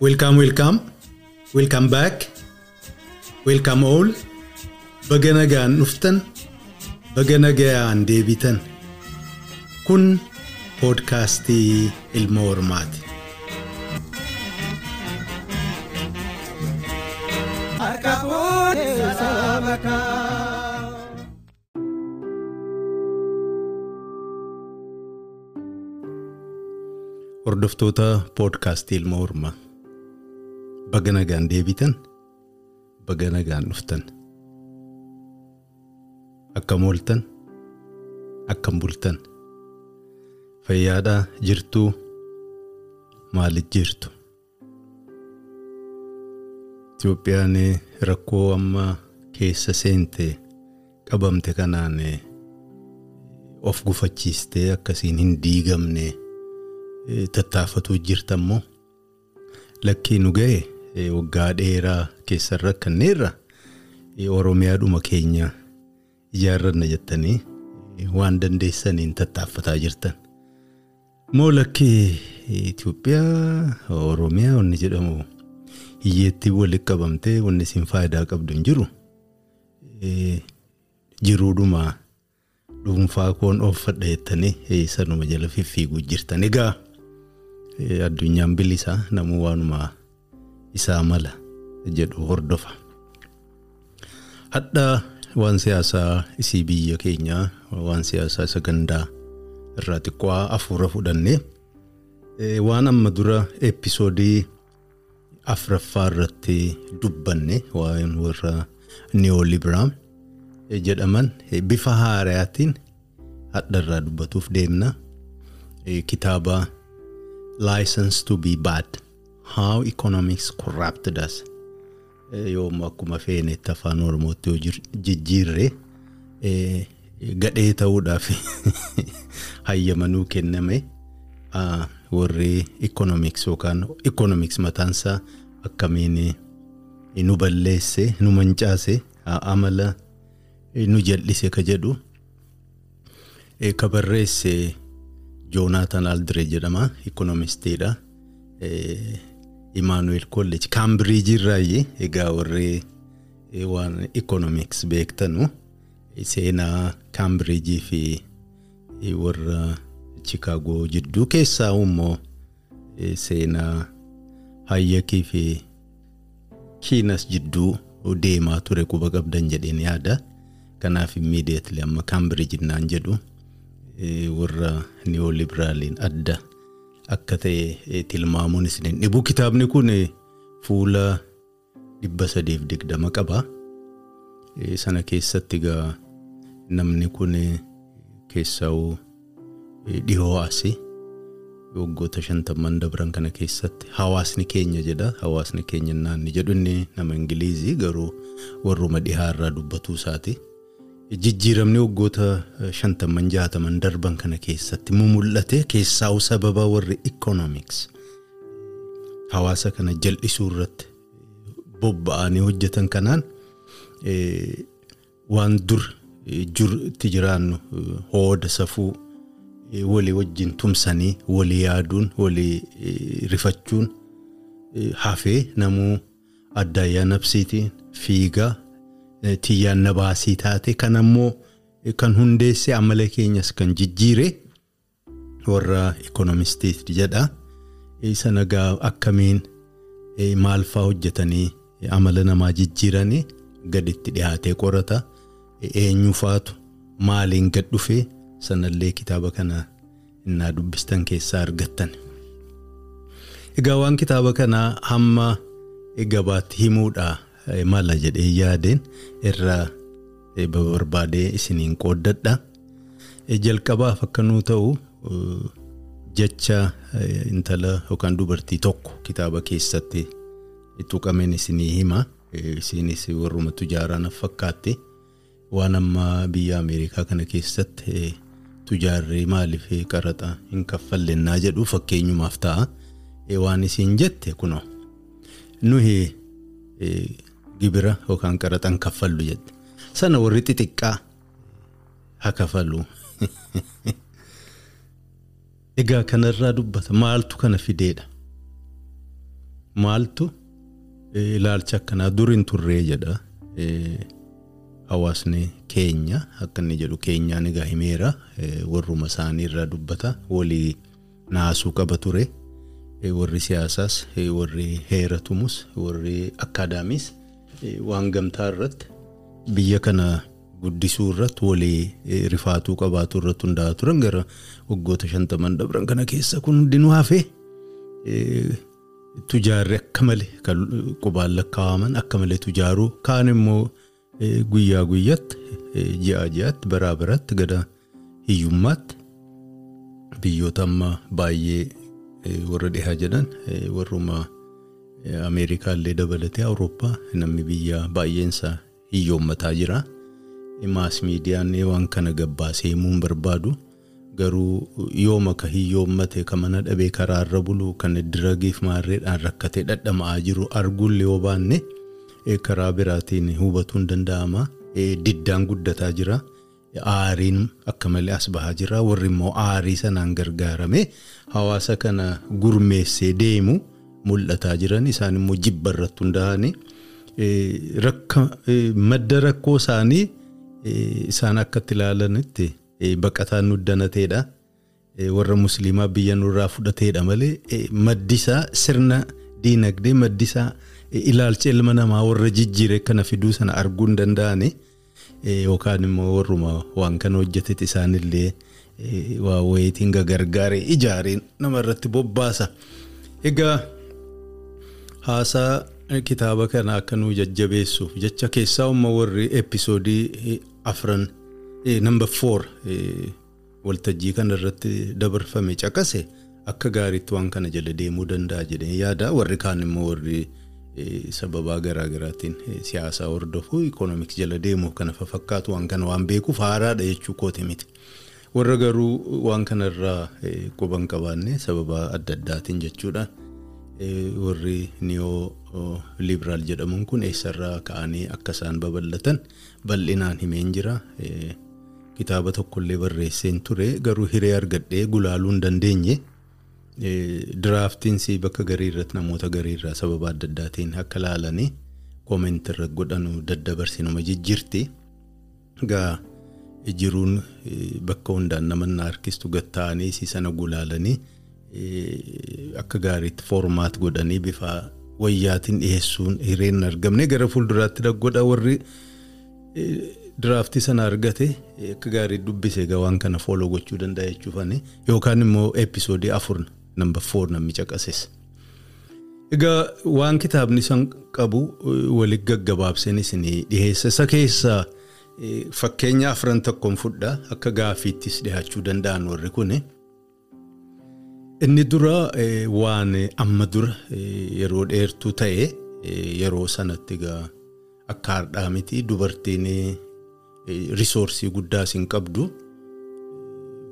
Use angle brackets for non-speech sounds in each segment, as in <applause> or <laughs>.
Welcome, welcome. Welcome back. Welcome all. Baga nagaan dhuftan. Baga nagayaan deebitan. Kun poodkaastii ilma hormaati. Hordoftoota poodkaastii ilma hormaa. Baga nagaan deebitan. Baga nagaan dhuftan. Akkam ooltan. Akkam bultan. Fayyaadhaa jirtuu. Maaliif jirtu? Itoophiyaan rakkoo amma keessa seente qabamte kanaan of gufachiistee akkasiin hin diigamne tattaafatuu jirtammoo lakkii nu ga'e waggaa dheeraa keessan rakkanneerra oromiyaadhuma keenya ijaarranna jettanii waan dandeessaniin tattaaffataa jirtan. Moo lakkii Itoophiyaa Oromiyaa wanni jedhamu hiyyeettii walitti qabamtee wanni isin faayidaa qabdu hin jiru. Jiruudhuma dhuunfaa koon ooffadha jettanii sanuma jala fiffiiguu jirtan. Egaa addunyaan bilisaa namuu waanuma isaa mala jedhu hordofa. Hadhaa waan siyaasaa isii biyya keenyaa waan siyaasaa isa gandaa irraa xiqqoo afuura fudhannee waan amma dura episoodii afuraffaa irratti dubbanne waan warra neolibiraal jedhaman bifa haaraatiin hadharraa dubbatuuf deemna. Kitaaba license to be bad how economics corrupted us. Yoomuu akkuma feenetti afaan oromootti jijjiirre gadhee ta'uudhaaf <laughs> hayyamanuu kenname warri economics yookaan economics mataansaa akkamiin nu balleesse nu mancaase amala nu jal'ise ka jedhu ka barreesse Joonaatan Aldire jedhama economistiidha. Imaanuweel Kolleej Kaambiriijii irraayi egaa warri waan economics beektanu seenaa Kaambiriijii fi warra Chikaagoo jidduu keessaa immoo seenaa Hayyakii fi Kiinas jidduu deemaa ture quba qabdan jedheen yaada. Kanaaf immiidiyeetli amma Kaambiriijii naan jedhu warra neolibiraaliin adda akka ta'e tilmaamuun isin dhibu. Kitaabni kun fuula dhibba sadiif digdama qaba. Sana keessatti egaa namni kun keessaa dhihoo asi waggoota shantamman dabran kana keessatti hawaasni keenya jedha. Hawaasni keenya naanni jedhu inni nama Ingilizii garuu warruma dhihaarraa dubbatuu isaati. Jijjiiramni waggoota shantamman jaataman darban kana keessatti mul'ate keessaa sababa warri economics hawaasa kana jal'isuu irratti bobba'anii hojjetan kanaan waan dur itti jiraannu hooda safuu walii wajjin tumsanii walii yaaduun walii rifachuun hafee namuu addaayyaa nabsiitiin fiigaa. Tiyyaan na baasii taate kan ammoo kan hundeesse amala keenyas kan jijjiire warra ekonomistiiti jedha. Sana egaa akkamiin maal fa'aa hojjetanii amala namaa jijjiiranii gaditti dhiyaatee qorata. Eenyu faatu maaliin gad dhufee sanallee kitaaba kana innaa dubbistan keessaa argattan. Egaa waan kitaaba kanaa hamma gabaatti himuudhaa. Mala jedhee yaadeen irraa barbaadee isiniin qooddadha. Jalqabaaf akka nuu ta'u jecha intala yookaan dubartii tokko kitaaba keessatti tuqameen isinii hima. Isinis warruma tujaaraan fakkaatte waan amma biyya Ameerikaa kana keessatti tujaarri maaliif qaraxa hin kaffallennaa jedhu fakkeenyumaaf ta'a. Waan isiin jette kunoo nuyi gibira yookaan qaraxan kaffallu jedhe sana warri xixiqqaa haa kafallu. Egaa kanarraa dubbata maaltu kana fideedha maaltu ilaalcha akkanaa dur hin turree jedha. Hawaasni keenya akka inni jedhu keenyaan egaa himeera warruma isaanii irraa dubbata walii naasuu qaba ture warri siyaasaas warri heera tumus warri akkaadaamiis waan gamtaa irratti biyya kana guddisuu irratti walii rifaatuu qabaatu irratti hundaa'aa turan gara waggoota shantaman dabran kana keessa kun hundinuu hafee tujaarri akka malee kan qubaan lakkaa'aman akka malee tujaaruu kaan immoo guyyaa guyyaatti ji'a ji'aatti baraa baraatti gada hiyyummaatti biyyoota amma baay'ee warra dhihaa jedhan warruma Ameerikaa illee dabalatee Awurooppaa namni biyya baay'eensaa hiyyoommataa jira. Maas miidiyaan waan kana gabbaasee himuu hin barbaadu. Garuu yooma ka hiyyoommate ka mana dhabee karaarra bulu kan diragiif maarreedhaan rakkatee dhadhama'aa jiru arguullee yoo baanne karaa biraatiin hubatuu hin danda'ama. Diddaan guddataa jira. Aariin akka malee as bahaa jira. Warri immoo aarii sanaan gargaarame hawaasa kana gurmeessee deemu mul'ataa jiran. Isaan immoo jibba irratti hundaa'anii madda rakkoo isaanii isaan akkatti ilaalanitti baqataan nuddanateedha. Warra musliimaa biyya nurraa fudhateedha malee maddisaa sirna diinagdee maddisaa ilaalcha ilma namaa warra jijjiire kana fiduu sana arguu hin danda'ani. Yookaan immoo warruma waan kana hojjetetti isaanillee waa wayiitiin gargaaree ijaareen namarratti bobbaasa. Egaa haasaa kitaaba kana akka nu jajjabeessuuf jecha keessaa umma warri episoodii afran namba foor waltajjii kana irratti dabarfame caqase akka gaariitti waan kana jala deemuu danda'a jedhee yaada warri kaan immoo warri sababaa garaa garaatiin siyaasaa hordofuu ikoonomiks jala deemuuf kana fakkaatu waan kana waan beekuuf haaraadha jechuu kooti miti. Warra garuu waan kanarraa quban qabaanne sababaa adda addaatiin jechuudha. Warri niyoo libiraal jedhamuun kun eessarraa ka'anii akka isaan babal'atan bal'inaan himeen jira. Kitaaba tokkollee barreesseen ture garuu hiree argadhee gulaaluu hin dandeenye. Diraaftiinsi bakka garii irratti namoota garii irraa sababa adda addaatiin akka laalanii koomenti irra godhanu daddabarsi nama jijjiirti. Egaa jiruun bakka hundaan nama harkistu gatta'anii si sana gulaalanii akka gaariitti foormaat godhanii bifa wayyaatiin dhiyeessuun hireen argamne gara fuulduraatti godha warri diraaftii sana argate akka gaarii dubbise egaa waan kana fooloo gochuu danda'a jechuufani yookaan immoo episoodii afur namba foor namni caqases. Egaa waan kitaabni san qabu walitti gaggabaabseen isin dhiyeessa isa keessaa fakkeenya afran tokkoon fudha akka gaafiittis dhiyaachuu danda'an warri kuni. Inni dura waan amma dura yeroo dheertuu ta'e yeroo sanatti akka hardhaa miti dubartiin risoorsii guddaas hin qabdu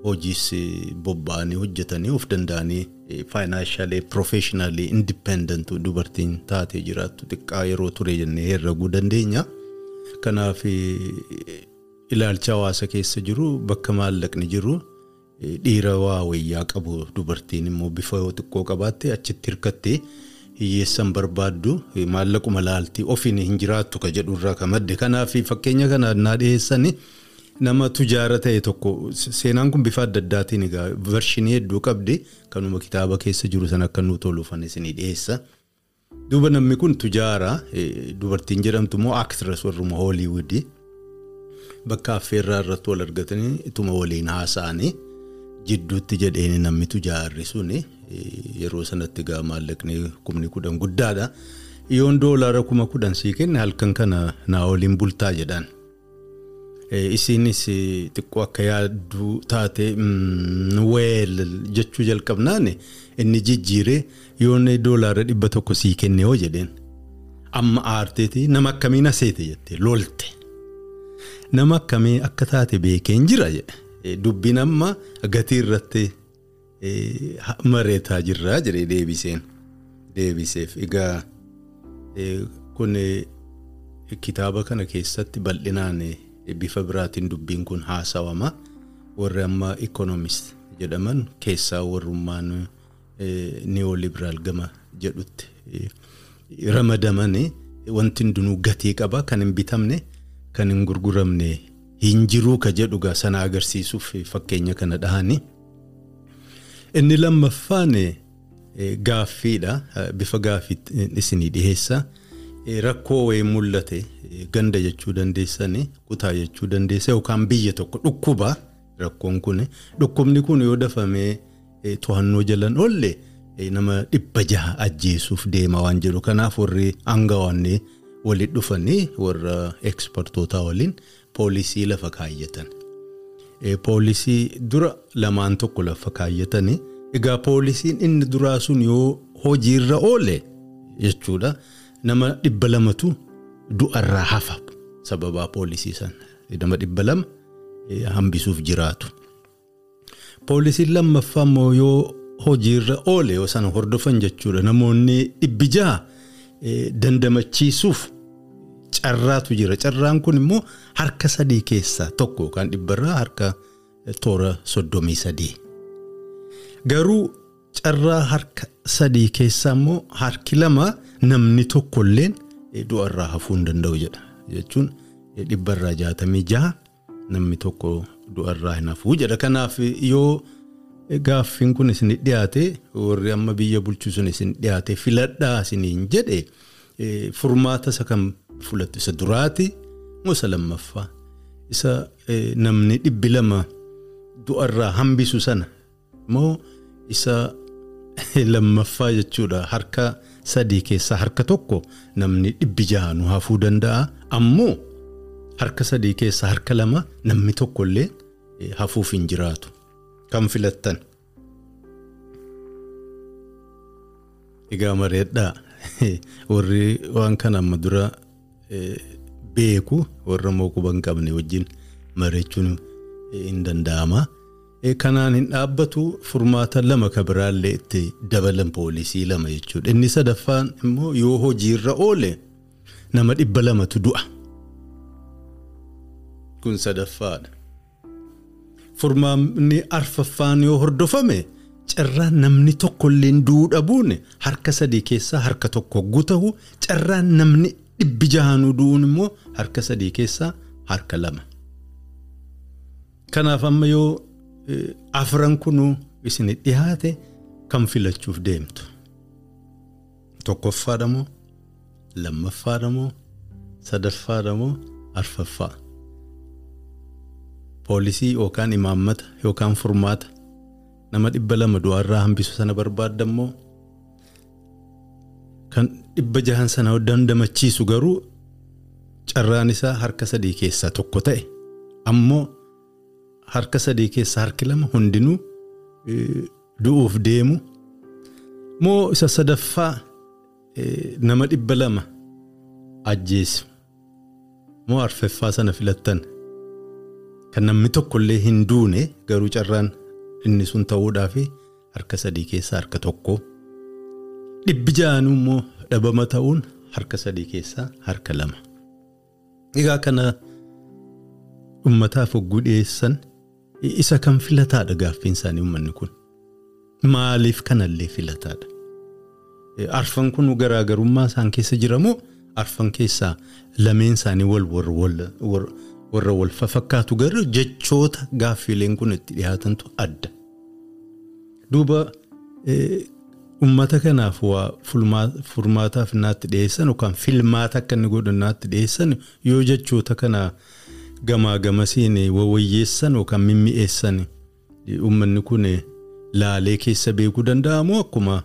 hojiis bobba'anii hojjetanii of danda'anii faayinaanshaalee piroofeeshinaalii indipendent dubartiin taatee jiraattu xiqqaa yeroo ture jennee herreguu dandeenya. Kanaaf ilaalcha hawaasa keessa jiru bakka maallaqni jiru dhiira waa wayyaa qabu dubartiin immoo bifa xiqqoo qabaatte achitti hirkattee hiyyeessan barbaaddu maallaquma laaltii ofiin hin jiraattu ka jedhurraa ka madde kanaaf fakkeenya kana naa dhiyeessani nama tujaara ta'e tokko seenaan kun bifa adda addaatiin egaa vershinii hedduu qabdi kanuma kitaaba keessa jiru san akka nu toluufan isinii dhiyeessa. Duuba namni kun tujaara dubartiin jedhamtu immoo aaktiras warruma hooliiwudii bakka affeerraa irratti wal argatanii ituma waliin haasa'anii jidduutti jedheen namni tujaarri suni yeroo sanatti egaa maallaqni kumni kudhan guddaadha. Yoon doolaara kuma kudhan sii kenne halkan kana naa waliin bultaa jedhan. Isinis xiqqoo akka yaaddu taate weel jechuu jalqabnaan inni jijjiiree yoon doolaara dhibba tokko sii kenne yoo jedheen. Amma aarteeti nama akkamiin aseete jette lolte. Nama akkamii akka taate beekeen jira jedhe. Dubbiin amma gatii irratti mareetaa jirraa jedhee deebiseen. Deebiseef egaa kun kitaaba kana keessatti bal'inaan bifa biraatiin dubbiin kun haasawama. Warri amma ikoonomist jedhaman keessaa warrummaan niyoolibiraal gama jedhutti ramadamanii wanti hundinuu gatii qaba kan hin bitamne kan hin gurguramne hin jiruu ka jedhugaa sana agarsiisuuf fakkeenya kana dhahanii. Inni lammaffaan gaaffiidha. Bifa gaaffii isinii dhiheessa. Rakkoo wayii mul'ate ganda jechuu dandeessanii kutaa jechuu dandeessa. Yookaan biyya tokko dhukkuba rakkoon kun dhukkubni kun yoo dafamee to'annoo jalan oolle nama dhibba jaha ajjeesuuf deema waan jedhu. Kanaaf warri aangawoonni walitti dhufanii warra ekspertootaa waliin poolisii lafa kaayyatan. Poolisii dura lamaan tokko lafa kaayyatanii egaa poolisiin inni duraa sun yoo hojiirra oole jechuudha nama dhibba lamatu du'arraa hafa sababaa poolisii sana nama dhibba lama hambisuuf jiraatu. Poolisiin lammaffaa immoo yoo hojiirra oole yoo sana hordofan jechuudha namoonni dhibbi jaha dandamachiisuuf carraatu jira carraan kun immoo harka sadii keessaa tokko yookaan dhibbarraa harka toora soddomii sadii. Garuu carraa harka sadii keessaa immoo harki lama namni tokkolleen du'arraa hafuu hin danda'u jedha jechuun dhibbarraa jaatamii jaha namni tokko du'arraa hin hafuu jedha kanaaf yoo. Gaaffiin kun isin dhiyaate warri amma biyya bulchu sun isin dhiyaate filadhaa isiniin jedhe furmaata isa kam fudhattu isa duraati moo isa lammaffaa isa namni dhibbi lama du'arraa hambisu sana moo isa lammaffaa jechuudha harka sadii keessaa harka tokko namni dhibbi jaha nu hafuu danda'a ammoo harka sadii keessaa harka lama namni tokkollee hafuuf hin jiraatu. Kan filattan. Egaa mareedhaa <laughs> warri waan kana amma dura beeku warra mooquba hin qabne wajjin mareechuun hin danda'ama. Kanaan hin dhaabbatu furmaata lama ka biraallee itti dabalan poolisii lama jechuudha. Inni sadaffaan immoo yoo hojiirra oole nama dhibba lamatu du'a. Kun sadaffaadha. Furmaanni arfaffaan yoo hordofame carraan namni tokkollee du'uu dhabuun harka sadii keessaa harka tokko guutahu carraan namni dhibbi jahanuu du'uun immoo harka sadii keessaa harka lama. Kanaaf amma yoo afran kunuu isin dhiyaate kan filachuuf deemtu. Tokkoffaadha moo lammaffaadha moo sadaffaadha moo arfaffaa. Poolisii yookaan imaammata yookaan furmaata nama dhibba lama du'arraa hambisu sana barbaadda immoo kan dhibba jahan sana dandamachiisu garuu carraan isaa harka sadii keessaa tokko ta'e ammoo harka sadii keessaa harki lama hundinuu du'uuf deemu moo isa sadaffaa nama dhibba lama ajjeesu moo arfaffaa sana filattan. Kan namni tokkollee hin duune garuu carraan inni sun ta'uudhaaf harka sadii keessaa harka tokko. Dhibbi jahanuu immoo dhabama ta'uun harka sadii keessaa harka lama. Egaa kana uummataaf hogguu dhiyeessan isa kan filataadha gaaffiin isaanii uummanni kun. Maaliif kanallee filataadha? Arfan kun garaagarummaa isaan keessa jiramoo arfan keessaa lameen isaanii wal warra wal fakkaatu garuu jechoota gaaffiileen kun itti dhiyaatantu adda. Duuba uummata kanaaf waa furmaataaf naatti dhiyeessan yookaan filmaata akka inni godhan naatti dhiyeessan yoo jechoota kana gamaa gamasiin wawayyeessan yookaan mimmi'eessan uummanni kun laalee keessa beekuu danda'amoo akkuma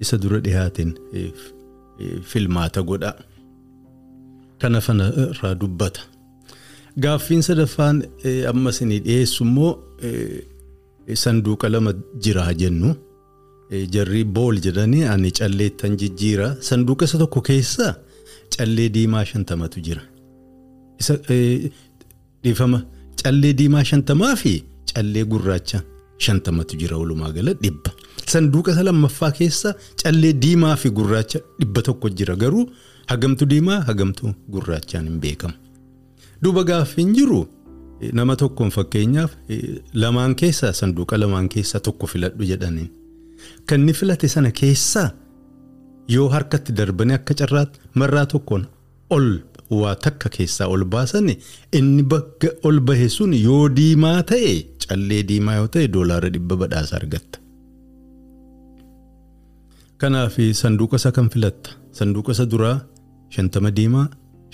isa dura dhiyaateen filmaata godha. Kana fana irraa dubbata. Gaaffiin sadaffaan amma isinii dhiyeessu immoo sanduuqa lama jira jennu. Jarri bool jedhanii ani calleettan jijjiira. Sanduuqa isa tokko keessa callee diimaa shantamatu jira. Isa dhiifama callee diimaa shantamaa fi callee gurraacha shantamatu jira walumaa gala dhibba. Sanduuqa isa lammaffaa keessa callee diimaa fi gurraacha dhibba tokko jira garuu hagamtu diimaa hagamtu gurraachaan hin beekamu. Duuba gaaffiin jiru nama tokkoon fakkeenyaaf lamaan keessaa sanduuqa lamaan keessaa tokko filadhu jedhaniin. Kan inni filate sana keessaa yoo harkatti darbanii akka carraatti marraa tokkoon ol waa takka keessaa ol baasan inni bakka ol bahe sun yoo diimaa ta'e callee diimaa yoo ta'e doolaara dhibba badhaasa argatta. Kanaaf sanduuqa isa kan filatta sanduuqa isa duraa shantama diimaa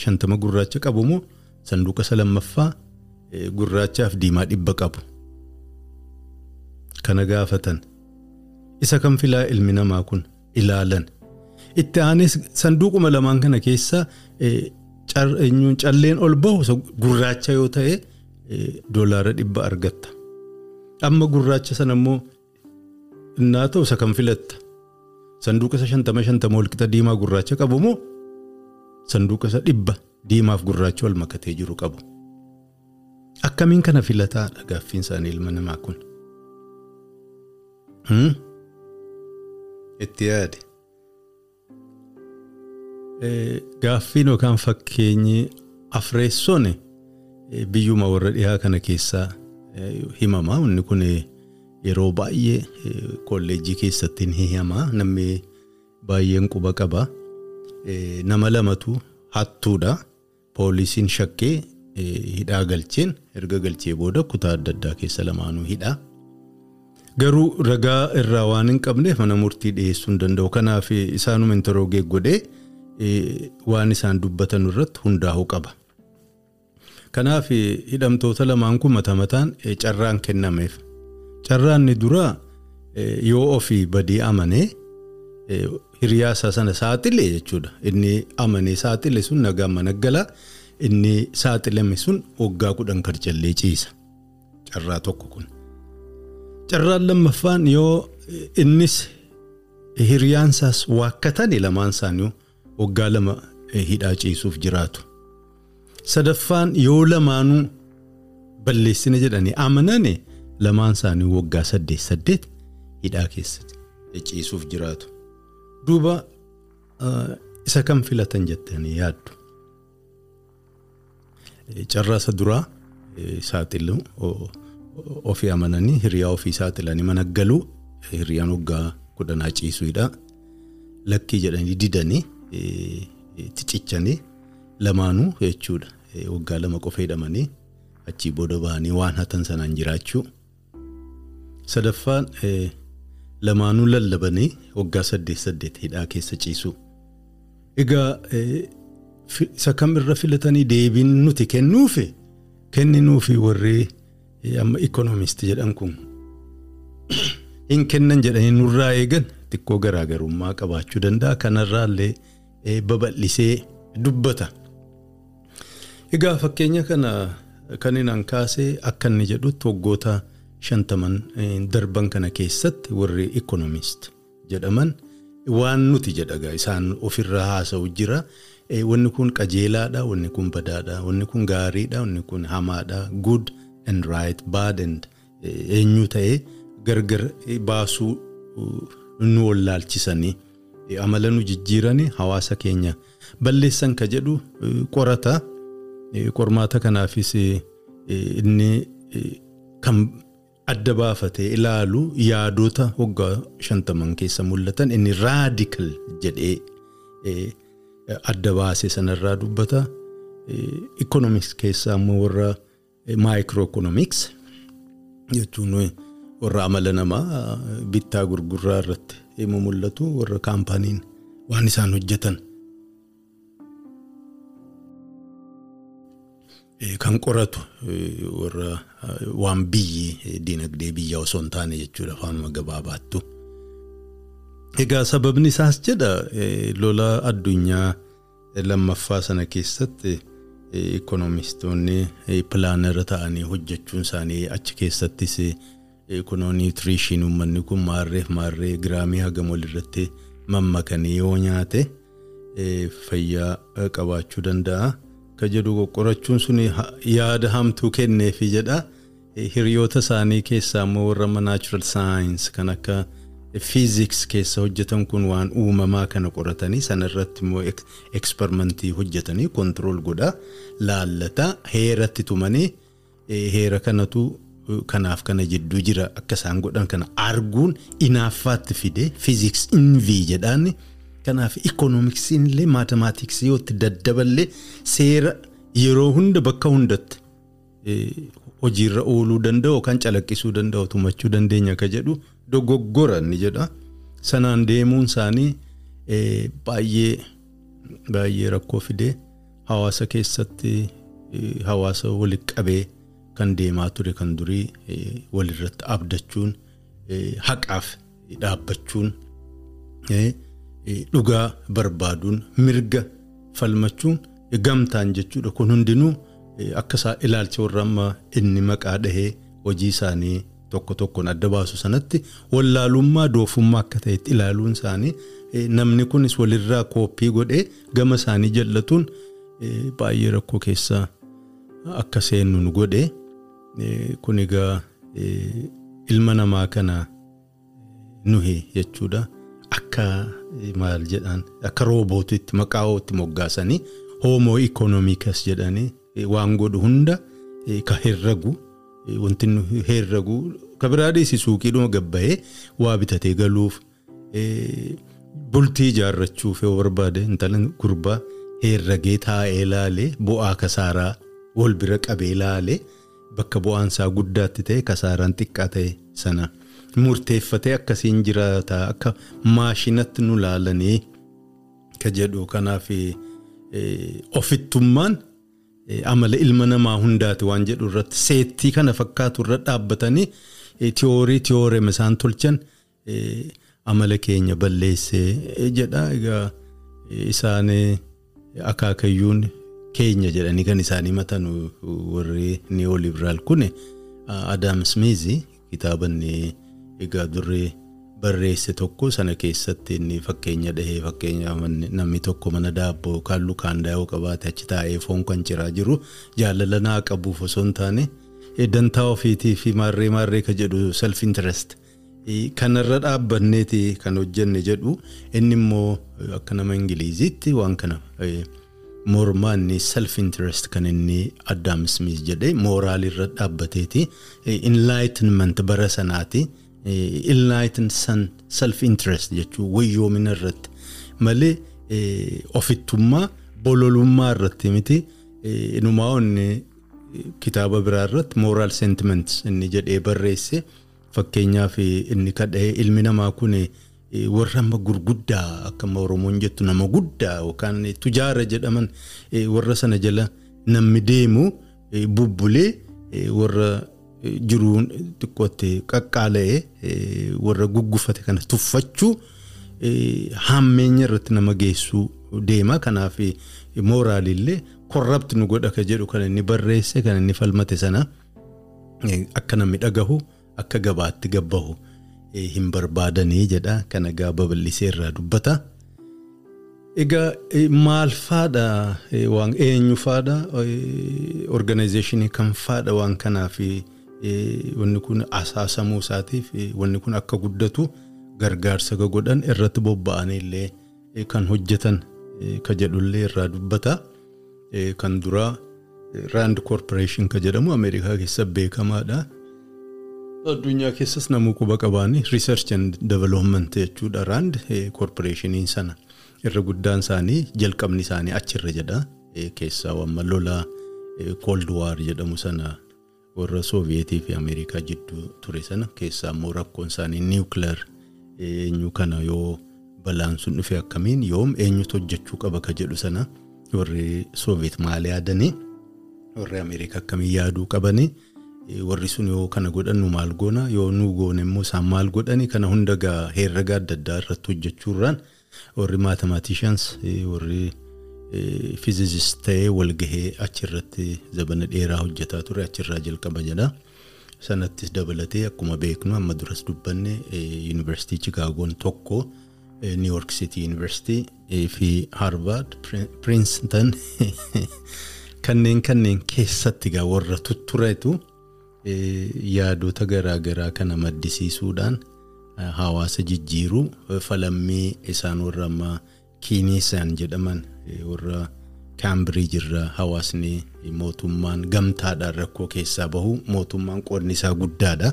shantama gurraacha qabu moo sanduuqa isa lammaffaa gurraachaaf diimaa dhibba qabu. Kana gaafatan isa kan filaa ilmi namaa kun ilaalan itti aanes sanduuquma lamaan kana keessa calleen ol bahu gurraacha yoo ta'e doolaara dhibba argatta. Amma gurraacha sana immoo innaa ta'u isa kan filatta. Sanduuqa isa shantama shantama walqixa diimaa gurraacha qabu moo sanduuqa isa dhibba diimaaf gurraacha wal makatee jiru qabu. Akkamiin kana filataadha gaaffiin isaanii ilma namaa kun. Itti yaade. Gaaffiin yookaan fakkeenyi afreessoon biyyuma warra dhiyaa kana keessaa himama. Inni kun yeroo baay'ee kolleejjii keessatti ni hima. Namni baay'een quba qaba. Nama lamatu hattuudha. Poolisiin shakkee hidhaa galcheen erga galchee booda kutaa adda addaa keessa lamaanuu hidhaa. Garuu ragaa irraa waan hin qabneef mana murtii dhiyeessuu hin danda'u. Kanaaf isaanuma interroogee godhee waan isaan dubbatan irratti hundaa'uu qaba. Kanaaf hidhamtoota lamaan kun mata mataan carraan kennameef. Carraan inni duraa yoo ofii badii amanee hiriyaasaa sana saaxile jechuudha. Inni amanee saaxile sun nagaan mana galaa inni saaxilame sun waggaa kudhan karchallee ciisa. Carraa tokko kun. Carraan lammaffaan yoo innis hiriyaansaas waakkatan lamaan isaanii waggaa lama hidhaa ciisuuf jiraatu. Sadaffaan yoo lamaanuu balleessina jedhanii amanane lamaan isaanii waggaa saddeet saddeet hidhaa keessatti ciisuuf jiraatu. Duuba isa kan filatan jettanii yaaddu. Carraa isa duraa saaxiluu ofii amananii hiriyaa ofii saaxilanii mana galuu hiriyaan waggaa kudhanaa ciisuudha. Lakkii jedhanii didanii ticichanii lamaanuu jechuudha. Waggaa lama qofa hidhamanii achii booda bahanii waan hatan sanaan jiraachuu. Sadaffaan lamaanuu lallabanii waggaa saddeet saddeet hidhaa keessa ciisuu. Egaa isa kamirra filatanii deebiin nuti kennuufi kenninuufi warri amma ikoonomisti jedhan kun <clears throat> hin kennan jedhanii nurraa eegan xiqqoo garaagarummaa qabaachuu danda'a. Kanarraallee babal'isee dubbata. Egaa fakkeenya kana kan inni kaasee akka inni jedhutti waggoota shantaman darban kana keessatti warri ikoonomist jedhaman waan nuti jedhaga isaan ofirraa haasa'u jira. Wanni kun qajeelaadha, wanni kun badaadha, wanni kun gaariidha, wanni kun hamaadha, good and right, bad and eenyu ta'ee gargar baasuu nu wallaalchisanii amala nu jijjiiranii hawaasa keenya balleessan ka jedhu qorata. Qormaata kanaafis inni kan adda baafatee ilaalu yaadota waggaa shantaman keessa mul'atan inni raadikal jedhee adda baase sanarraa dubbata. Ikoonomiks keessaa immoo warra maayikiroo jechuun warra amala namaa bittaa gurgurraa irratti himu mul'atu warra kaampaaniin waan isaan hojjetan. Kan qoratu warra waan biyyi dinagdee biyya osoo hin taane jechuudha afaanuma gabaabaattu. Egaa sababni isaas jedha lola addunyaa lammaffaa sana keessatti ikoonomistoonni pilaanara ta'anii hojjechuun isaanii achi keessattis kunoo niwutiriishinii uummanni kun maarreef maarree giraamii hagam walirratti mammakanii yoo nyaate fayyaa qabaachuu danda'a. Ka jedhu qoqqorachuun sun yaada hamtuu kenneefi jedha. Hiriyoota isaanii keessaa immoo warra naachuraal saayins kan akka fiiziks keessa hojjetan kun waan uumamaa kana qoratanii sanarratti immoo eksperimentii hojjetanii kontirool godhaa laallata heeratti tumanii heera kanatu kanaaf kana jidduu jira. Akka isaan godhan kana arguun inaaffaatti fide fiiziks invii jedhaan. Kanaaf ikoonomiksiin illee maatimaatiksii yoo itti daddaballee seera yeroo hunda bakka hundatti hojiirra ooluu danda'u yookaan calaqqisuu danda'u tumachuu dandeenya akka jedhu dogoggora ni jedha. Sanaan deemuun isaanii baay'ee baay'ee rakkoo fidee hawaasa keessatti hawaasa walitti qabee kan deemaa ture kan durii walirratti abdachuun haqaaf dhaabbachuun dhugaa barbaaduun mirga falmachuun gamtaan jechuudha kun hundinuu akka isaa ilaalcha warra amma inni maqaa dhahee hojii isaanii tokko tokkoon adda baasu sanatti wallaalummaa doofummaa akka ta'etti ilaaluun isaanii namni kunis walirraa kooppii godhee gama isaanii jallatuun baay'ee rakkoo keessaa akka seennu nu godhe kun egaa ilma namaa kana nuhi jechuudha. Akka maal jedhan akka roobootitti maqaa itti moggaasanii hoomoo ikoonomiikas jedhanii waan godhu hunda ka herragu wanti herragu ka biraa dhiisi suuqiidhuma gabba'ee waa bitatee galuuf bultii ijaarrachuuf yoo barbaade intalan gurbaa herragee taa'ee laalee bu'aa kasaaraa wal bira qabee laalee bakka bu'aan isaa guddaatti ta'e kasaaraan xiqqaa ta'e sana murteeffatee akkasiin jiraata akka maashinatti nu laalanii ka jedhu. Kanaaf ofittummaan amala ilma namaa hundaati waan jedhu irratti seettii kana fakkaatu irra dhaabbatanii tiyoorii tiyoorem isaan tolchan amala keenya balleessee jedha. Egaa isaan akaakayyuun keenya jedhanii kan isaanii matan warri neolibiraal kun Adam Smith kitaaba egaa duree barreesse tokko sana keessatti inni fakkeenya dhahee fakkeenya namni tokko mana daabboo yookaan lukaandaa yoo qabaate achi taa'ee foon kan ciraa jiru jaalala naa qabuuf osoo hin taane dantaa ofiitii fi maarree maarree ka jedhu self interest kanarra dhaabbanneeti kan hojjenne jedhu inni immoo akka nama ingiliziitti waan kana mormaa inni self interest kan inni Adam Smith jedhe mooraalirra dhaabbateeti enlightenment bara sanaati. Enlightened self interest jechuun wayyoomina irratti. Malee ofittummaa bololummaa irratti miti. Inumaa inni kitaaba biraa irratti moral sentiments inni jedhee barreesse. Fakkeenyaaf inni kadhee ilmi namaa kun warra amma gurguddaa akka oromoon jettu nama guddaa yookaan tujaara jedhaman warra sana jala namni deemu bubbulee warra jiruun xiqqootti qaqqaala'ee warra guggufate kana tuffachuu hammeenya irratti nama geessuu deema kanaaf mooraalillee korrapti nu godha ka jedhu kan inni barreesse kan inni falmate sana akka namni dhagahu akka gabaatti gabbahu hin barbaadanii jedha kana gaa babal'isee irraa dubbata. Egaa maal faadha waan eenyu faadha organizeeshinii kan faadha waan kanaaf wanni kun asaasamuu isaatiif wanni kun akka guddatu gargaarsa ka godhan irratti bobba'anii kan hojjetan ka jedhullee irraa dubbata. Kan duraa Rand Corporation ka jedhamu Ameerikaa keessa beekamaadha. Addunyaa keessas namuu quba qabaanii Research and Development jechuudha Rand Corporationiin sana. irra guddaan isaanii jalqabni isaanii achirra jedha keessaa wamma lola cold war jedhamu sana warra sooviyetii fi ameerikaa jidduu ture sana keessaa immoo rakkoon isaanii niwukileer eenyu kana yoo balaan sun dhufe akkamiin? Yoom eenyutu hojjechuu qaba ka jedhu sana warri sooviyeet maal yaadanii warri ameerikaa akkamiin yaaduu qabanii warri sun yoo kana godhannu maal goona? Yoo nu goone immoo isaan maal godhani? Kana hunda gaa herrega adda addaa irratti hojjechuurraan warri maatemaatiishans warri fiizisist ta'ee walgahee achirratti zabana dheeraa hojjetaa ture achirraa jalqaba jedha. Sanattis dabalatee akkuma beeknu amma duras dubbanne yuunivarsiitii Chikaagoon tokko New York City University fi Harvard Princeton <laughs> kanneen kanneen keessatti gaa warra tutturetu yaadota garaagaraa kana maddisiisuudhaan hawaasa jijjiiruu falammii isaan warra amma kiiniisaan jedhaman warra kaambiriij irraa hawaasni mootummaan gamtaadhaan rakkoo keessaa bahu mootummaan qoodni isaa guddaadha.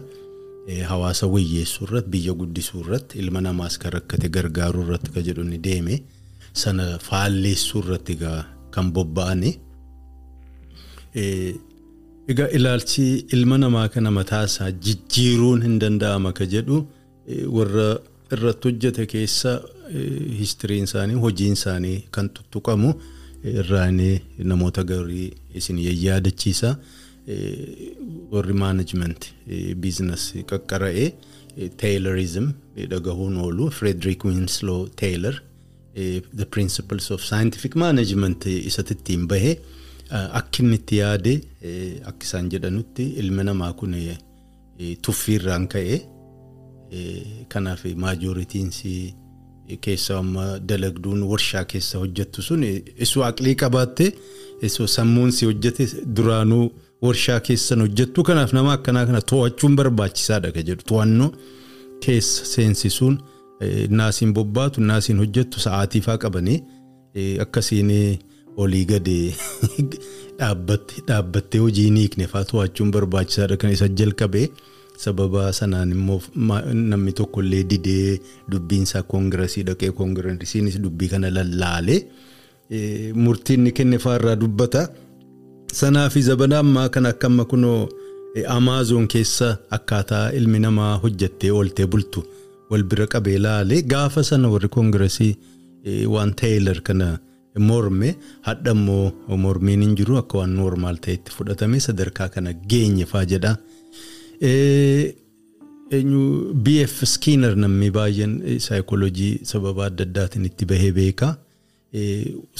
hawaasa wayyeessuu irratti biyya guddisuu irratti ilma namaas kan rakkate gargaaruu irratti kan jedhu ni deeme sana faalleessuu irratti kan bobba'ani. Egaa ilaalchi ilma namaa kana mataasaa jijjiiruun hin danda'ama ka jedhu warra irratti hojjete keessa histiriin isaanii hojiin isaanii kan tuttuqamu irraanii namoota garii isin yaadachiisa. warri maanajiment biizines qaqqara'ee taylorizim dhagahuun oolu Frederick Winslow Taylor the principles of scientific management isatti ittiin bahe akka inni itti yaade akka isaan jedhanutti ilmi namaa kun tuffiirraan ka'e kanaaf maajoritiinsi keessa amma dalagduun warshaa keessa hojjettu sun isu aqlii qabaatte isu sammuunsi hojjete duraanuu warshaa keessan hojjettu kanaaf nama akkanaa kana to'achuun barbaachisaadha ka jedhu. To'annoo keessa seensisuun naasiin bobbaatu naasiin hojjettu sa'aatiifaa qabanii akkasiin olii gadi <laughs> dhaabbattee hojii ni hiiknefaa to'achuun barbaachisaadha kan isa jalqabee sababa sanaan immoo namni tokko illee didee dubbiinsaa koongirasii dhaqee koongirasiinis dubbii kana lallaalee murtiin ni kenneefaa irraa dubbata. Sanaa fi zabana ammaa kan akka amma kunoo amaazoon keessa akkaataa ilmi namaa hojjettee ooltee bultu wal bira qabee laalee gaafa sana warri koongirasii waan Taylor kana morme hadha immoo mormiin hin jiru akka waan noormaal ta'etti fudhatame sadarkaa kana geenyefaa jedha. BF Skinner namni baay'een saayikooloojii sababa adda addaatiin itti bahee beeka.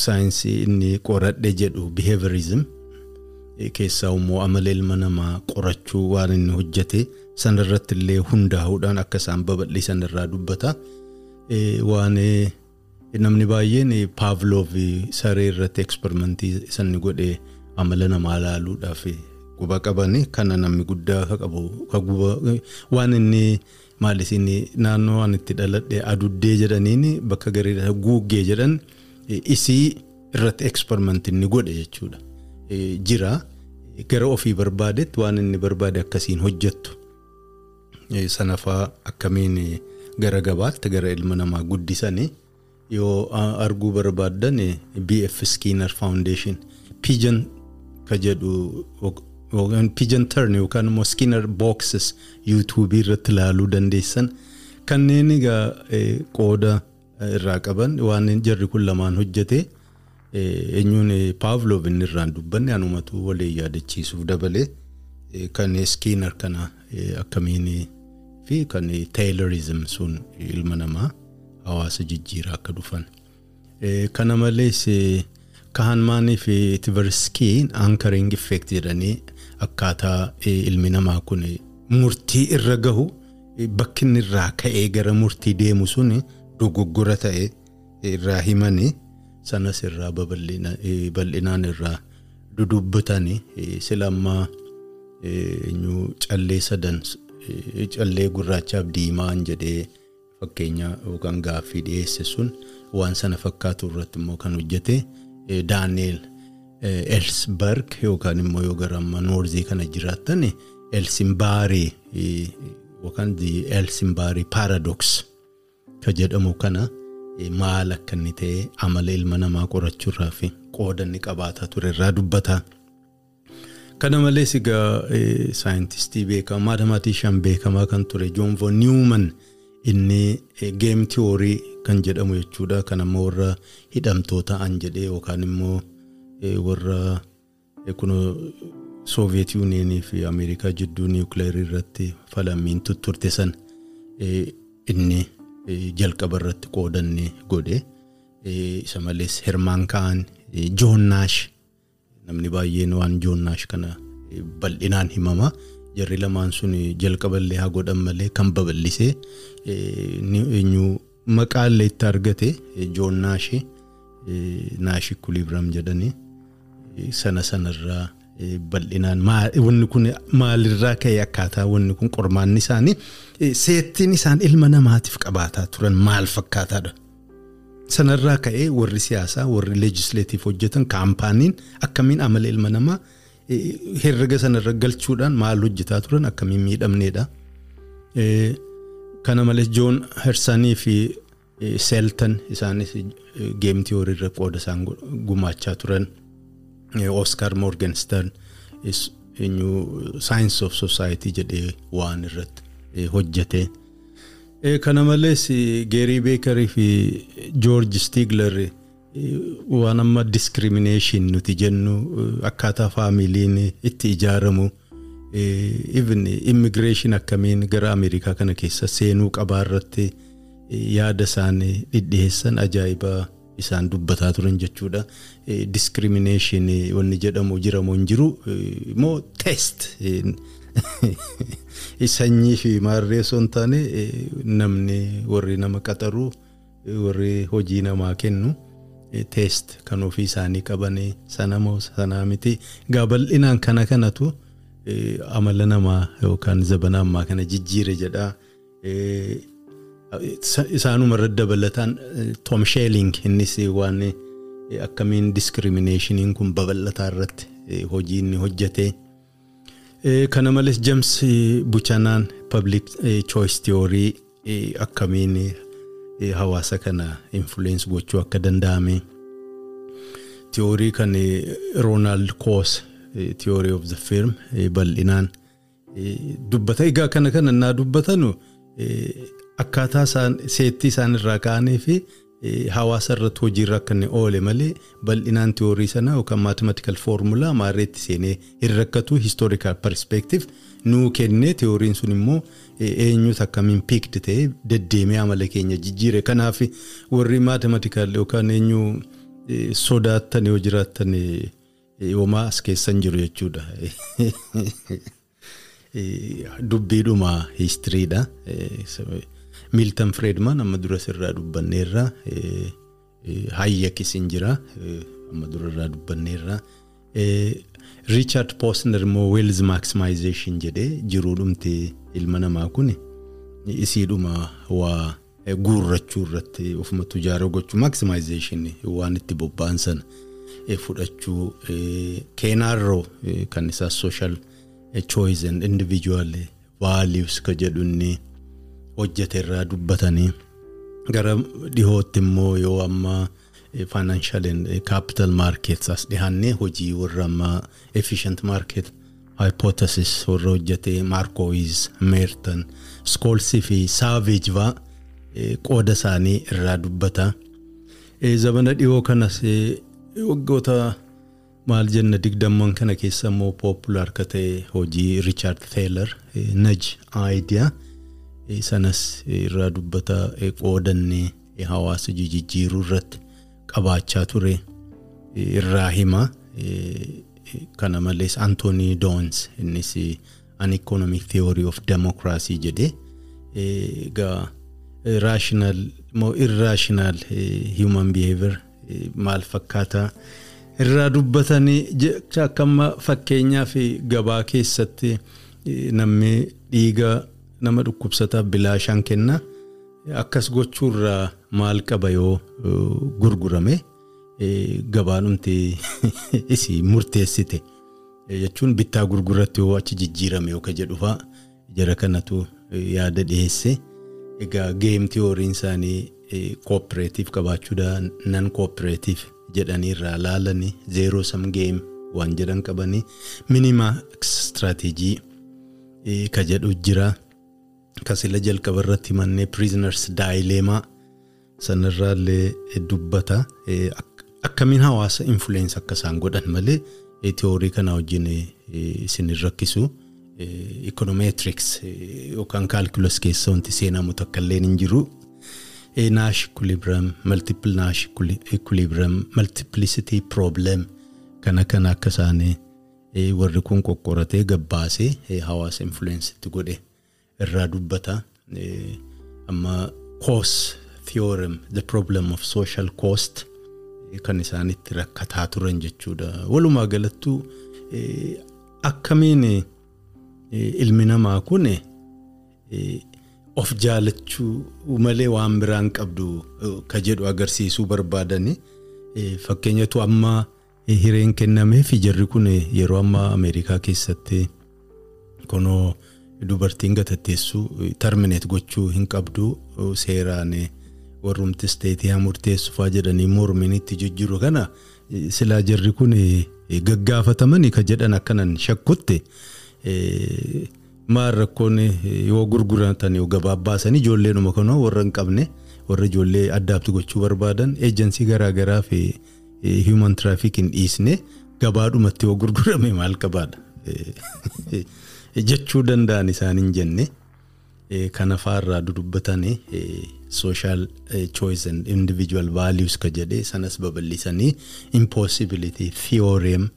Saayinsii inni qoradhe jedhu behaviorism. keessaa immoo amala ilma namaa qorachuu waan inni hojjete sanarratti illee hundaa'uudhaan akka isaan babal'isan irraa dubbata. Waan namni baay'een Pavlov saree irratti eksperimentii sanni godhe amala namaa ilaaluudhaaf guba qabani kana namni guddaa qabu waan inni maal isin naannoo waan itti dhaladhe aduddee jedhaniin bakka garii guuggee jedhan isii irratti eksperimentii inni godhe jechuudha. jira gara ofii barbaadetti waan inni barbaade akkasiin hojjettu sanafaa akkamiin gara gabaatti gara ilma namaa guddisanii yoo arguu barbaaddan BF Skinner Foundation pigeon ka jedhu pigeon turn yookaan immoo Skinner boxes yuutuubii irratti ilaaluu dandeessan kanneen egaa qooda irraa qaban waan jarri kun lamaan hojjete. eenyuun Pavlov inni irraan dubbanne anumatu waliin yaadachiisuuf dabalee kan Skinner kana akkamiin fi kan Taylorism sun ilma namaa hawaasa jijjiiraa akka dhufan. Kana malees Kahanmaanii fi Tversky'n anchoring effect jedhanii akkaataa ilmi namaa kun murtii irra gahu bakki inni irraa ka'ee gara murtii deemu sun dogoggora ta'e irraa himanii. sanas irraa bal'inaan irraa dudubbatanii sila ammaa callee sadan callee gurraachaaf diimaan jedhee fakkeenya yookaan gaaffii dhiyeesse sun waan sana fakkaatu irratti immoo kan hojjete daaneel elsberg yookaan immoo yoo gara amma noorzii kana jiraattan elsimbaarii yookaan elsimbaarii paaradoks ka jedhamu kana. maal akka inni ta'e amala ilma namaa qorachuurraa fi qooda inni qabaataa ture irraa dubbata. Kana malees egaa saayintistii beekamaa maadamaatishaan beekamaa kan ture Joon Von Newman inni geem tiyoorii kan jedhamu jechuudha. Kan ammoo warra hidhamtoota an jedhee yookaan immoo warra kun Sooviyeet Yuuniyeenii fi Ameerikaa jidduu niwukileerii irratti falamiin tutturte san inni. jalqaba irratti qoodanne godhe isa malees hermaan ka'an joonnaash namni baay'een waan joonnaash kana bal'inaan himama jarri lamaan sun jalqaba illee haa godhan malee kan babal'ise eenyu maqaa illee itti argate joonnaashi naashi kulibiram jedhanii sana sanarraa bal'inaan wanni kun maalirraa ka'e akkaataa wanni kun qormaanni isaanii seettiin isaan ilma namaatiif qabaataa turan maal fakkaataadha. Sanarraa ka'ee warri siyaasaa warri leejislaatiif hojjetan kaampaaniin akkamiin amala ilma namaa herrega sanarra galchuudhaan maal hojjetaa turan akkamiin miidhamneedha. Kana malees Joon Hersanii fi Seeltan isaanis geem tiyoorii irra qooda isaan gumaachaa turan. Oscar Morgenstern saayinsii of society jedhee waan irratti hojjete. Kana malees Geerii Beekarii fi George Stigler waan amma discrimination nuti jennu akkaataa faamiliin itti ijaaramu. even immigreeshin akkamiin gara Ameerikaa kana keessa seenuu qabaa irratti yaada isaan dhidhiyeessan ajaa'ibaa isaan dubbataa turan jechuudha. Discrimination wanni jedhamu jiramoo hin jiru immoo test <laughs> sanyii fi maarree osoo hin taane namni warri nama qaxaru warri hojii namaa kennu. Teest kan ofii isaanii qaban sana moo sanaa miti bal'inaan kana kanatu. amala namaa yookaan zabana ammaa kana jijjiire jedhaa. Isaanuma irra dabalataan Tom Sheeling innis waan akkamiin discriminationin kun babal'ataa irratti hojii inni hojjete. Kana malees James Buchanaan public choice theory akkamiin hawaasa kana influence gochuu akka danda'ame. Tiyoorii kan Ronald Koos. theory of the firm bal'inaan dubbata egaa kana kana naa dubbatanu akkaataa seettii isaan irraa ka'anii fi hawaasa irratti hojiirra akka inni oole malee bal'inaan tiyoorii sana yookaan mathematical formula maarreetti seenee hin rakkatu historical perspective nuu kennee tiyooriin sun immoo eenyutu akkamiin piikti ta'ee deddeemee amala keenya jijjiire kanaaf warri mathematical yookaan eenyu sodaattan yoo jiraattan Uumaa as keessan jiru jechuudha. <laughs> Dubbiidhuma histiriidha. Milton Friedman amma dura sirraa dubbanneerra. Hayyakis hin jira. Amma dura irraa dubbanneerra. Richard Posner immoo Wealth Maximization jedhee jiruudhumti ilma namaa kun isiidhuma waa guurrachuu irratti ofuma tujaara gochuu maximization waan itti bobba'an sana. fudhachuu keenaarroo kan isaa social choice and individual values ka jedhu inni hojjete irraa dubbatanii gara dhihootti immoo yoo amma financial and capital markets as dhihaannee hojii warra amma efficient market hypothesis warra hojjete markowis meerton skoolsii fi saavage faa qooda isaanii irraa dubbata. Zabana dhihoo kanas waggoota maal jenna digdamman kana keessa immoo popular ka ta'e hojii Richard Thaler naj idea sanas irraa dubbata qoodannee hawaasa jijjiiruu irratti qabaachaa ture irraa hima kana malees Anthony Dons innis an economic theory of democracy jedhe egaa rational moo irrational human behavior maal fakkaata irraa dubbatanii akkamma fakkeenyaaf gabaa keessatti namni dhiiga nama dhukkubsataa bilaashaan kenna. Akkas gochuurraa maal qaba yoo gurgurame gabaanumti <laughs> isii murteessite. Jechuun bittaa gurguratti yoo achi jijjiirame yoo ka jedhufaa jara kanatu yaada dhiyeesse egaa geem tiyooriin isaanii kooperaatiif qabaachuudha. Nan kooperaatiif jedhanii irraa laalanii zeeroo sam geem waan jedhan qabanii minimaaks istiraatiijii ka jedhu jira kasila jalqaba irratti himannee piriizinars daayileemaa sanarraallee dubbata akkamiin hawaasa influence akka isaan godhan malee tiyoorii kana wajjin isin rakkisu ikonomeetiriks yookaan kaalkulas keessa wanti seenamu takka illee hin jiru. Nash equilibrium, multiple Nash equilibrium, multiplicity problem kana kana akka isaanii warri kun qoqqoratee gabbaasee hawaasa influence itti godhe irraa dubbata. Amma cost theorem, the problem of social cost kan isaan itti rakkataa turan jechuudha. Walumaa galattuu akkamiin ilmi namaa kun of jaalachuu malee waan biraan qabdu ka jedhu agarsiisuu barbaadani. Fakkeenyatu amma hireen kennameef jarri kun yeroo ammaa Ameerikaa keessatti kunoo dubartiin gatatteessuu termineet gochuu hin qabdu seeraan warrumti isteetii haa murteessuufaa jedhanii mormiin itti jijjiiru kana silaa jarri kun gaggaafatamanii ka jedhan akkanan shakkutti maal rakkoon yoo gurguratan yoo gabaaf baasan ijoolleedhuma kanoo warra hin qabne warra ijoollee addaabti gochuu barbaadan eejensii garaagaraa fi human trafficking dhiisne gabaadhumatti yoo gurgurame maal qabaadha <laughs> jechuu danda'an isaan hin jenne kana faarraa dudubbatanii social choice and individual values ka jedhee sanas babal'isanii impossibility theorem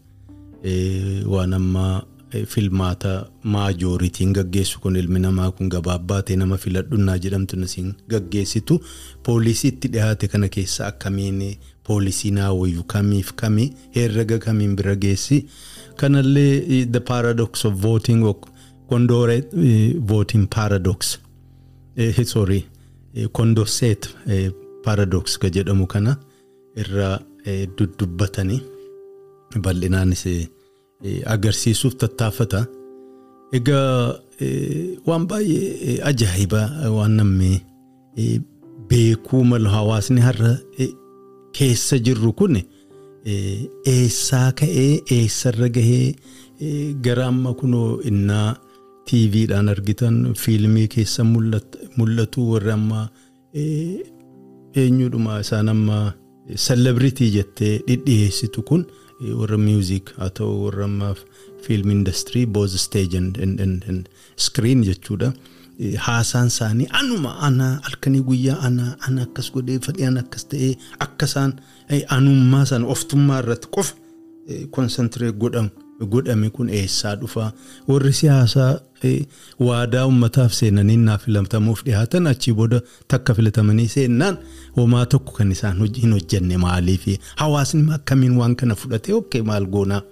waan ammaa filmaata maajooritiin gaggeessu kun ilmi namaa kun gabaabbaatee nama filadhunnaa jedhamtu nasiin gaggeessitu. Poolisii itti dhiyaate kana keessa akkamiin poolisii naawwayyu kamiif kamii herrega kamiin bira geessi? Kanallee the paradox of voting kondoore voting paradox. Sorry. Kondoseet paradox ka jedhamu kana. Irraa dudubbatanii bal'inaanis agarsiisuuf tattaafata. Egaa waan baay'ee ajaa'iba waan namni beekuu malu hawaasni har'a keessa jirru kun eessaa ka'ee eessarra gahee gara amma kunoo innaa tiiviidhaan argitan fiilmii keessa mul'atu warra amma eenyudhuma isaan amma selebiritii jettee dhidhiyeessitu kun. warra miuzik haa ta'u warra ammaaf fiilm industirii boos steej screen jechuudha. Haasaan isaanii anuma ana halkanii guyyaa ana ana akkas godhee fedhii ana akkas ta'ee akkasaan anummaa sana oftummaa irratti qofa konsantireet godhame kun eessaa dhufa? Warri siyaasaa waadaa ummataaf seenanii naa filatamuuf dhiyaatan achii booda takka filatamanii seennaan homaa tokko kan isaan hin hojjenne maaliif? Hawaasni akkamiin waan kana fudhatee okkee maal goonaa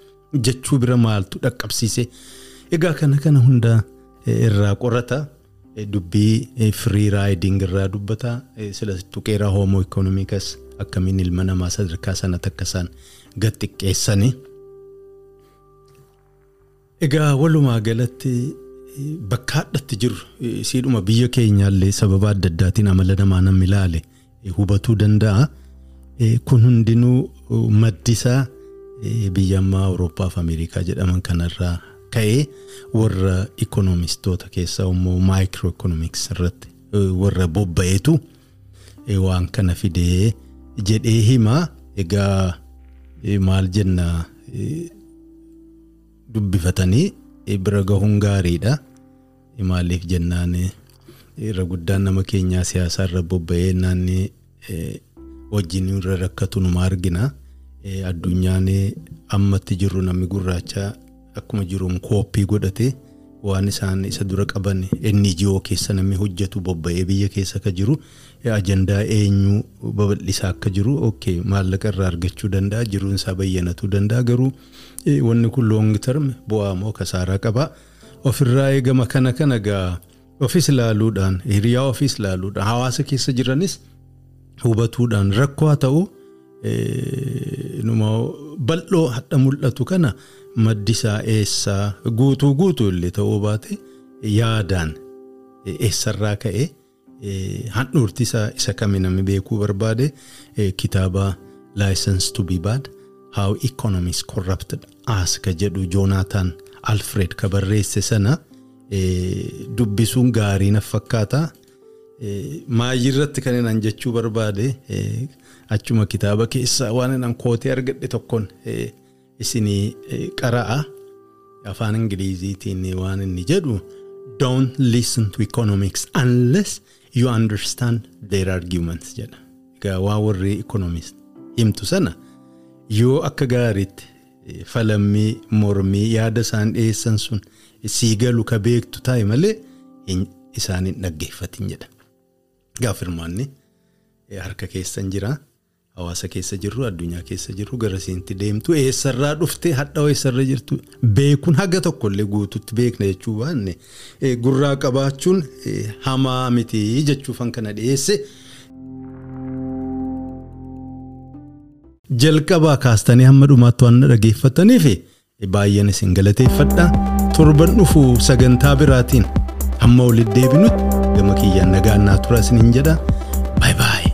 jechuu bira maaltu dhaqqabsiise? Egaa kana kana hunda irraa qorata. Dubbii firii raayiding irraa dubbata. Sila tuqeeraa hoomoo ikoonomikas akkamiin ilma namaa sadarkaa sana takka isaan gad xiqqeessanii. Egaa walumaa galatti bakka hadhatti jiru siidhuma biyya keenyaallee sababa adda addaatiin amala namaa namni ilaale hubatuu danda'a. Kun hundinuu maddisaa biyya ammaa Awurooppaa fi Ameerikaa jedhaman kanarraa ka'ee warra ikoonomistoota keessaa immoo maayikiroo ikoonomiks irratti warra bobba'eetu waan kana fidee jedhee himaa egaa maal jenna. Dubbifatanii bira gahuun gaariidha. Maaliif jennaan irra guddaan nama keenyaa siyaasaa irra bobba'ee naanni wajjin irra rakkatu numa argina. Addunyaan ammatti jirru namni gurraacha akkuma jiruun kooppii godhate waan isaan isa dura qaban inni ijoo keessa namni hojjetu bobba'ee biyya keessa ka jiru ajandaa eenyu babal'isaa akka jiru ok maallaqa irraa argachuu danda'a jiruun isaa bayyanatuu danda'a garuu wanni kun loong term bu'aa moo kasaaraa qaba? Ofirraa eegama kana kana gaa ofis ilaaluudhaan hiriyaa ofis ilaaluudhaan hawaasa keessa jiranis hubatuudhaan rakkoo haa ta'u bal'oo hadha mul'atu kana maddisaa eessaa guutuu guutuu illee ta'uu baate yaadaan eessarraa ka'e handhuurti isaa isa kami namni beekuu barbaade kitaaba license to be bad how economies corrupted as ka jedhu joonaataan alfred ka barreesse sana dubbisuun gaarii na fakkaata. Maayirratti kan inni jechuu barbaade achuma kitaaba keessaa waan inni kootee argadhe tokkoon isinii qara'a afaan ingiliziitiin waan inni jedhu don't listen to economics unless you understand their arguments jedha. Egaa waan warri economist himtu sana yoo akka gaariitti falammii mormii yaada isaan dhiyeessan sun sii galu ka beektu taa'e malee isaan hin dhaggeeffatin jedha. Gaaf hirmaanni harka keessan jira. Hawaasa keessa jirru addunyaa keessa jirru gara siinti deemtu eessarraa dhuftee hadha eessarra jirtu beekuun haga tokkollee guututti beekna jechuu baanne gurraa qabaachuun hamaa miti jechuufan kana dhiyeesse. Jalqabaa kaastanii hamma dhumaatti waan dhageeffataniif baay'een isin galateeffadha torban dhufu sagantaa biraatiin. hamma walitti deebinutti gama kiyyaan nagaan naa tura isiniin jedha baay baay.